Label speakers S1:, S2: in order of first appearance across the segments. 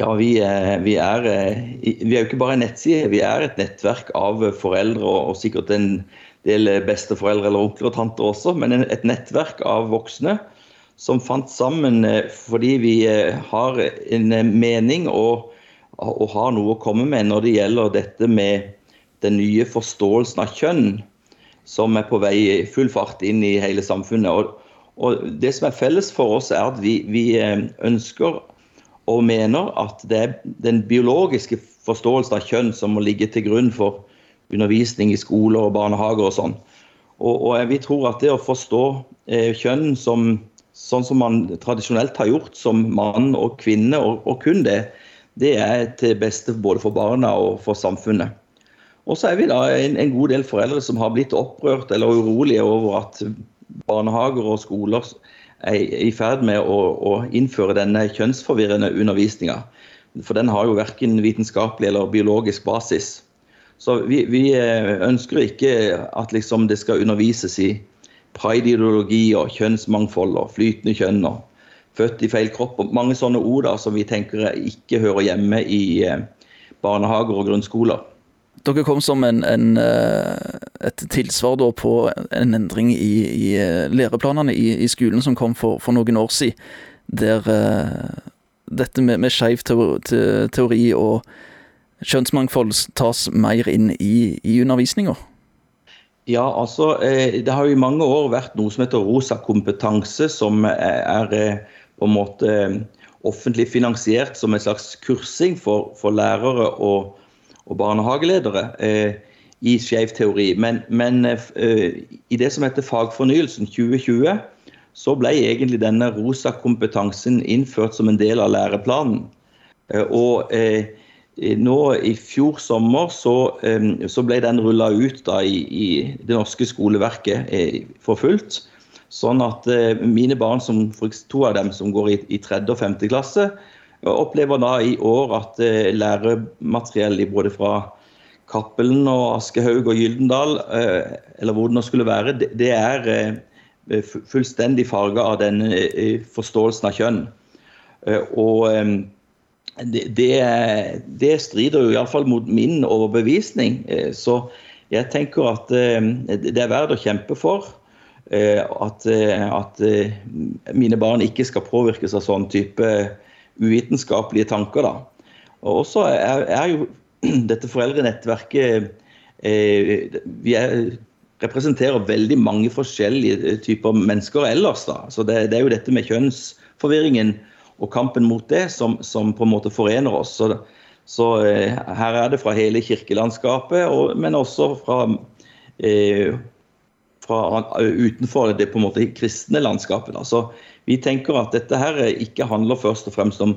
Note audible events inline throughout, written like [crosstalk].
S1: Ja, vi er, vi, er, vi er, jo ikke bare en nettside, vi er et nettverk av foreldre og sikkert en del besteforeldre eller onkler og tanter også, men et nettverk av voksne som fant sammen fordi vi har en mening og, og har noe å komme med når det gjelder dette med den nye forståelsen av kjønn, som er på vei i full fart inn i hele samfunnet. Og, og Det som er felles for oss, er at vi, vi ønsker og mener at det er den biologiske forståelsen av kjønn som må ligge til grunn for undervisning i skoler og barnehager og sånn. Og, og vi tror at det å forstå eh, kjønn som, sånn som man tradisjonelt har gjort, som mann og kvinne, og, og kun det, det er til beste både for barna og for samfunnet. Og så er vi da en, en, god del foreldre som har blitt opprørt eller urolige over at barnehager og skoler er i ferd med å, å innføre denne kjønnsforvirrende undervisninga. For den har jo verken vitenskapelig eller biologisk basis. Så vi, vi eh, ønsker ikke at liksom det skal undervises i pride-ideologi og kjønnsmangfold og flytende kjønn og født i feil kropp og mange sånne ord da, som vi tenker ikke hører hjemme i eh, barnehager og grunnskoler.
S2: Dere kom som en, en, eh, et tilsvar på en endring i, i eh, læreplanene i, i, skolen som kom for, for, noen år siden, der uh, dette med, med skeiv teori og kjønnsmangfold tas mer inn i, i undervisninga?
S1: Ja, altså Det har jo i mange år vært noe som heter Rosa kompetanse, som er, på en måte offentlig finansiert som en slags kursing for, for lærere og og barnehageledere eh, i skeiv teori. Men, men eh, i det som heter Fagfornyelsen 2020, så ble egentlig denne rosa kompetansen innført som en del av læreplanen. Eh, og nå i fjor sommer så, så ble den rulla ut da, i, i, det norske skoleverket for fullt. Sånn at mine barn, som, to av dem som går i, i tredje og femte klasse, jeg opplever da i år at eh, læremateriell både fra Cappelen og Aschehoug og Gyldendal, eh, eller hvor det nå skulle være, det er eh, fullstendig farga av denne forståelsen av kjønn. Og det, det strider jo iallfall mot min overbevisning. Så jeg tenker at det er verdt å kjempe for. At, at mine barn ikke skal påvirkes av sånn type uvitenskapelige tanker. da. Og også er, er jo [clears throat] dette foreldrenettverket eh, Vi er, representerer veldig mange forskjellige typer mennesker ellers. da. Så det, det, er jo dette med kjønnsforvirringen og kampen mot det som, som på en måte forener oss. Så, så eh, her er det fra hele kirkelandskapet, og, men også fra, eh, fra utenfor det på en måte kristne landskapet. Da. Så vi tenker at dette her ikke handler først og fremst om,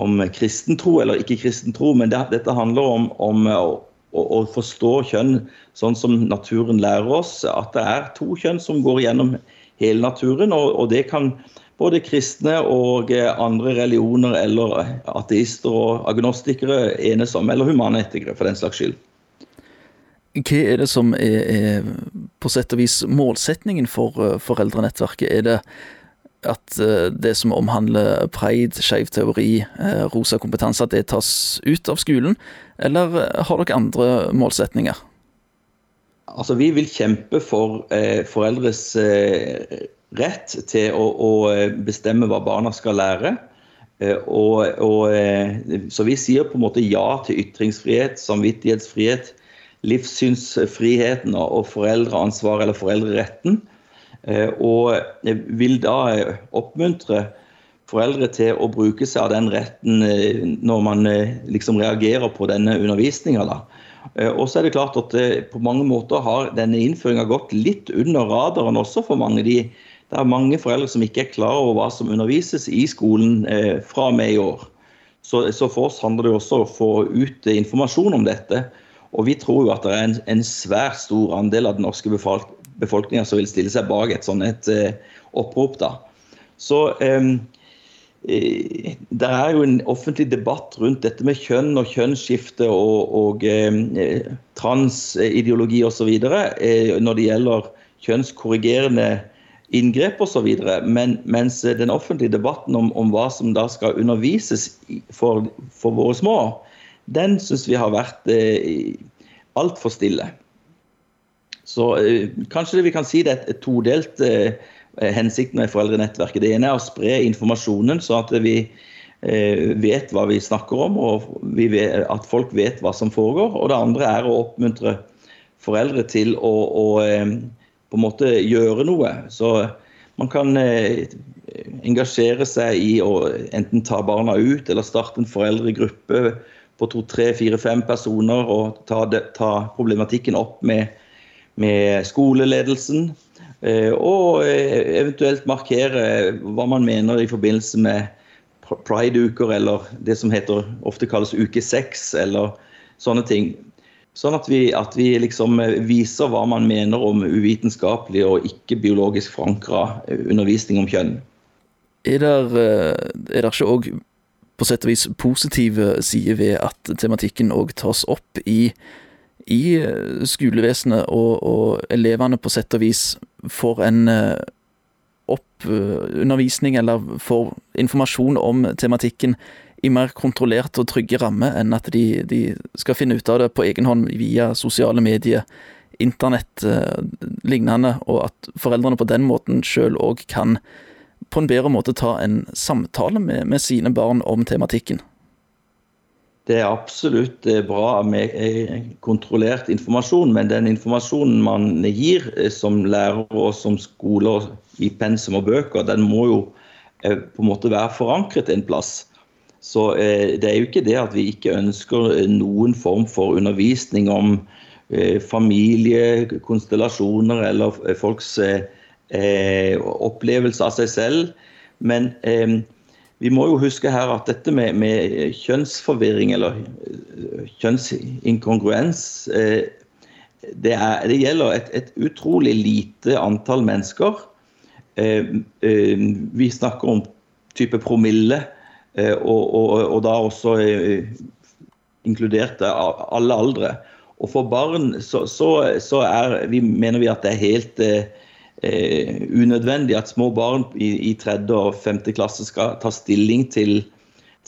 S1: om kristen tro eller ikke kristen tro, men det, dette handler om, om å, å, forstå kjønn sånn som naturen lærer oss. At det er to kjønn som går gjennom hele naturen. og, og det kan både kristne og andre religioner eller ateister og agnostikere enes om, eller humanetikere for den slags skyld.
S2: Hva er det som er, er på sett og vis målsetningen for eh, foreldrenettverket? Er det at eh, det som omhandler preid, skeiv teori, eh, rosa kompetanse, at det tas ut av skolen? Eller har dere andre målsetninger?
S1: Altså, Vi vil kjempe for eh, foreldres eh, rett til å, å, bestemme hva barna skal lære. Eh, og, og, så vi sier på en måte ja til ytringsfrihet, samvittighetsfrihet, livssynsfriheten og foreldreansvar eller foreldreretten. Eh, og vil da eh, oppmuntre foreldre til å bruke seg av den retten eh, når man liksom reagerer på denne undervisninga. Og så er det klart at på mange måter har denne innføringa gått litt under radaren også for mange. De, det er mange foreldre som ikke er klar over hva som undervises i skolen fra og med i år. Så, så, for oss handler det også om å få ut informasjon om dette. Og vi tror jo at det er en, en svært stor andel av den norske befolkninga som vil stille seg bak et sånt et, uh, opprop. da. Så um, det er jo en offentlig debatt rundt dette med kjønn og kjønnsskifte og, og eh, transideologi osv. Eh, når det gjelder kjønnskorrigerende inngrep osv. Men mens den offentlige debatten om, om, hva som da skal undervises for, for våre små, den syns vi har vært eh, altfor stille. Så eh, kanskje vi kan si det er et todelt eh, hensikt med foreldrenettverket. Det ene er å spre informasjonen, så at vi eh, vet hva vi snakker om, og vet, at folk vet hva som foregår. Og det andre er å oppmuntre foreldre til å, å eh, på en måte gjøre noe. Så man kan eh, engasjere seg i å enten ta barna ut eller starte en foreldregruppe på to, tre, fire, fem personer og ta, det, ta problematikken opp med, med skoleledelsen. Eh, og eh, eventuelt markere hva man mener i forbindelse med prideuker, eller det som heter, ofte kalles uke seks, eller sånne ting. Sånn at vi, at vi, liksom viser hva man mener om uvitenskapelig og ikke biologisk forankra undervisning om kjønn.
S2: Er det, er det ikke òg på sett og vis positive sider ved at tematikken òg tas opp i, i eh, skolevesenet, og, og, elevene på sett og vis får en opp oppundervisning eller får informasjon om tematikken i mer kontrollert og trygge rammer enn at de, de, skal finne ut av det på egen hånd via sosiale medier, internett eh, lignende, og at foreldrene på den måten sjøl òg kan på en bedre måte ta en samtale med, med sine barn om tematikken?
S1: Det er absolutt eh, bra med eh, kontrollert informasjon, men den informasjonen man gir eh, som lærer og som skoler i pensum og bøker, den må jo på en måte være forankret en plass. Så det er jo ikke det at vi ikke ønsker noen form for undervisning om familiekonstellasjoner eller folks eh, opplevelse av seg selv. Men eh, vi må jo huske her at dette med, med kjønnsforvirring eller eh, kjønnsinkongruens eh, det, er, det, gjelder et, et, utrolig lite antall mennesker. Eh, eh, vi snakker om type promille, og, og, og, da også inkludert alle aldre. Og for barn så, så, så er, vi, mener vi at det er helt eh, unødvendig at små barn i, i tredje og femte klasse skal ta stilling til,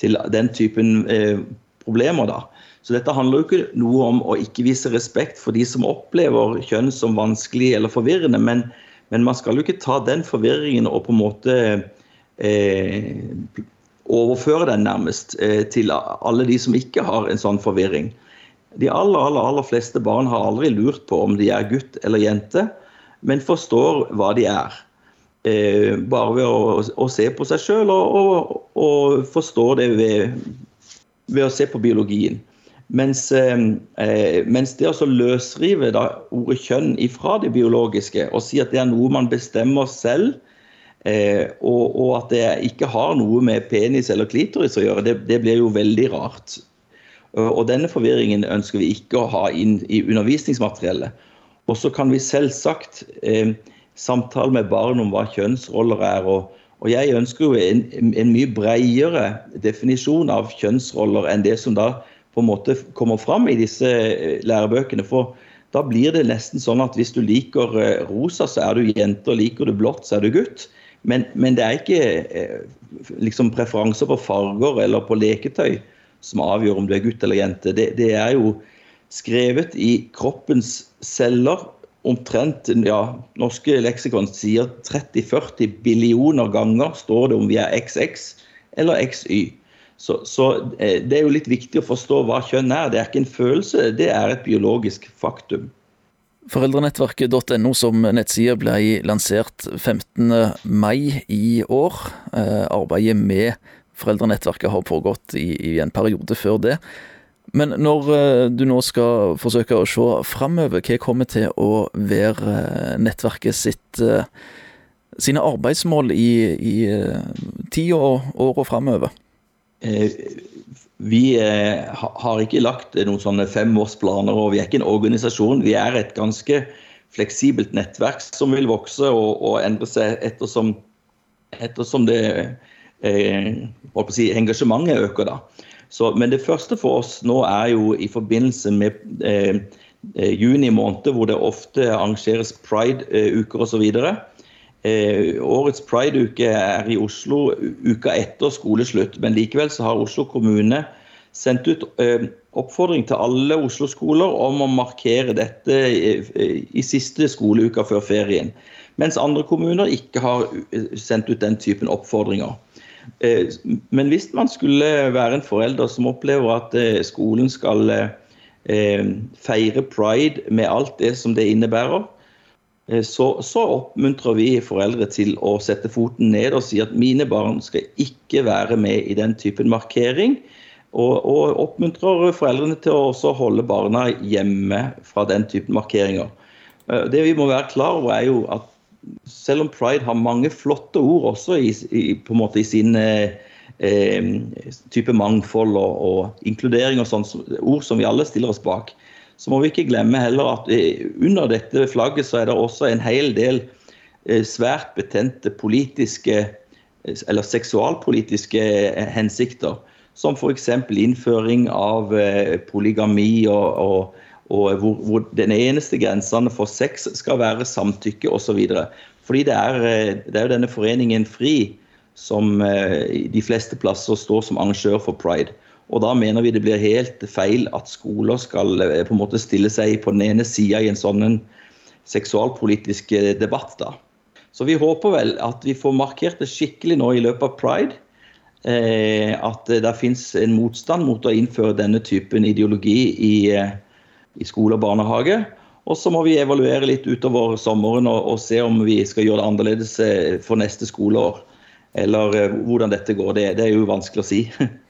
S1: til den typen eh, problemer. da. Så dette handler jo ikke noe om å ikke vise respekt for de som opplever kjønn som vanskelig eller forvirrende, men, men man skal jo ikke ta den forvirringen og på en måte eh, overføre den nærmest eh, til alle de som ikke har en sånn forvirring. De aller, aller, aller fleste barn har aldri lurt på om de er gutt eller jente men forstår hva de er. Eh, bare ved å, å, se på seg sjøl og, og, og, forstå det ved, ved, å se på biologien. Mens, eh, eh mens det å løsrive da, ordet kjønn ifra det biologiske og si at det er noe man bestemmer selv, eh, og, og, at det ikke har noe med penis eller klitoris å gjøre, det, det blir jo veldig rart. Og denne forvirringen ønsker vi ikke å ha inn i undervisningsmateriellet. Og så kan vi selvsagt eh, samtale med barn om hva kjønnsroller er. Og, og jeg ønsker jo en, en, mye bredere definisjon av kjønnsroller enn det som da på en måte kommer fram i disse eh, lærebøkene. For da blir det nesten sånn at hvis du liker eh, rosa, så er du jente, og liker du blått, så er du gutt. Men, men det er ikke eh, liksom preferanser på farger eller på leketøy som avgjør om du er gutt eller jente. Det, det er jo skrevet i kroppens celler omtrent ja, Norske leksikon sier 30-40 billioner ganger står det om vi er XX eller XY. Så, så, eh, det er jo litt viktig å forstå hva kjønn er. Det er ikke en følelse, det er et biologisk faktum.
S2: Foreldrenettverket.no som nettside ble lansert 15. mai i år. Eh, arbeidet med foreldrenettverket har pågått i, i en periode før det. Men når eh, du nå skal forsøke å se framover, hva kommer til å være eh, nettverket sitt eh, sine arbeidsmål i, i tida og åra framover?
S1: Vi har ikke lagt noen sånne femårsplaner, og vi er ikke en organisasjon. Vi er et ganske fleksibelt nettverk som vil vokse og, og endre seg ettersom, ettersom det eh, si, engasjementet øker. da. Så, men det første for oss nå er jo i forbindelse med eh, eh juni måned, hvor det ofte arrangeres pride-uker osv. Eh, årets Pride-uke er i Oslo uka etter skoleslutt, men likevel så har Oslo kommune sendt ut eh, oppfordring til alle Oslo-skoler om å markere dette i siste skoleuka før ferien. Mens andre kommuner ikke har sendt ut den typen oppfordringer. Men hvis man skulle være en forelder som opplever at skolen skal feire pride med alt det som det innebærer, Eh, så, oppmuntrer vi foreldre til å sette foten ned og si at mine barn skal ikke være med i den typen markering. Og, og oppmuntrer foreldrene til å holde barna hjemme fra den typen markeringer. Eh, det vi må være klar over, er jo at selv om pride har mange flotte ord også i, i, på en måte i sin eh, eh, type mangfold og, og inkludering og sånne ord som vi alle stiller oss bak, så må vi ikke glemme heller at eh, under dette flagget så er det også en hel del eh, svært betente politiske eller seksualpolitiske hensikter. Som f.eks. innføring av polygami og, og, og hvor, hvor, den eneste grensene for sex skal være samtykke osv. Fordi det er, det er jo denne foreningen FRI som de fleste plasser står som arrangør for pride. Og da mener vi det blir helt feil at skoler skal eh, på en måte stille seg på den ene sida i en sånn seksualpolitisk eh, debatt. da. Så vi håper vel at vi får markert det skikkelig nå i løpet av pride. Eh, at det fins en motstand mot å innføre denne typen ideologi i, eh, i skole og barnehage. Og så må vi evaluere litt utover sommeren og, og, se om vi skal gjøre det annerledes for neste skoleår. Eller eh, hvordan dette går. Det, det er jo vanskelig å si. [laughs]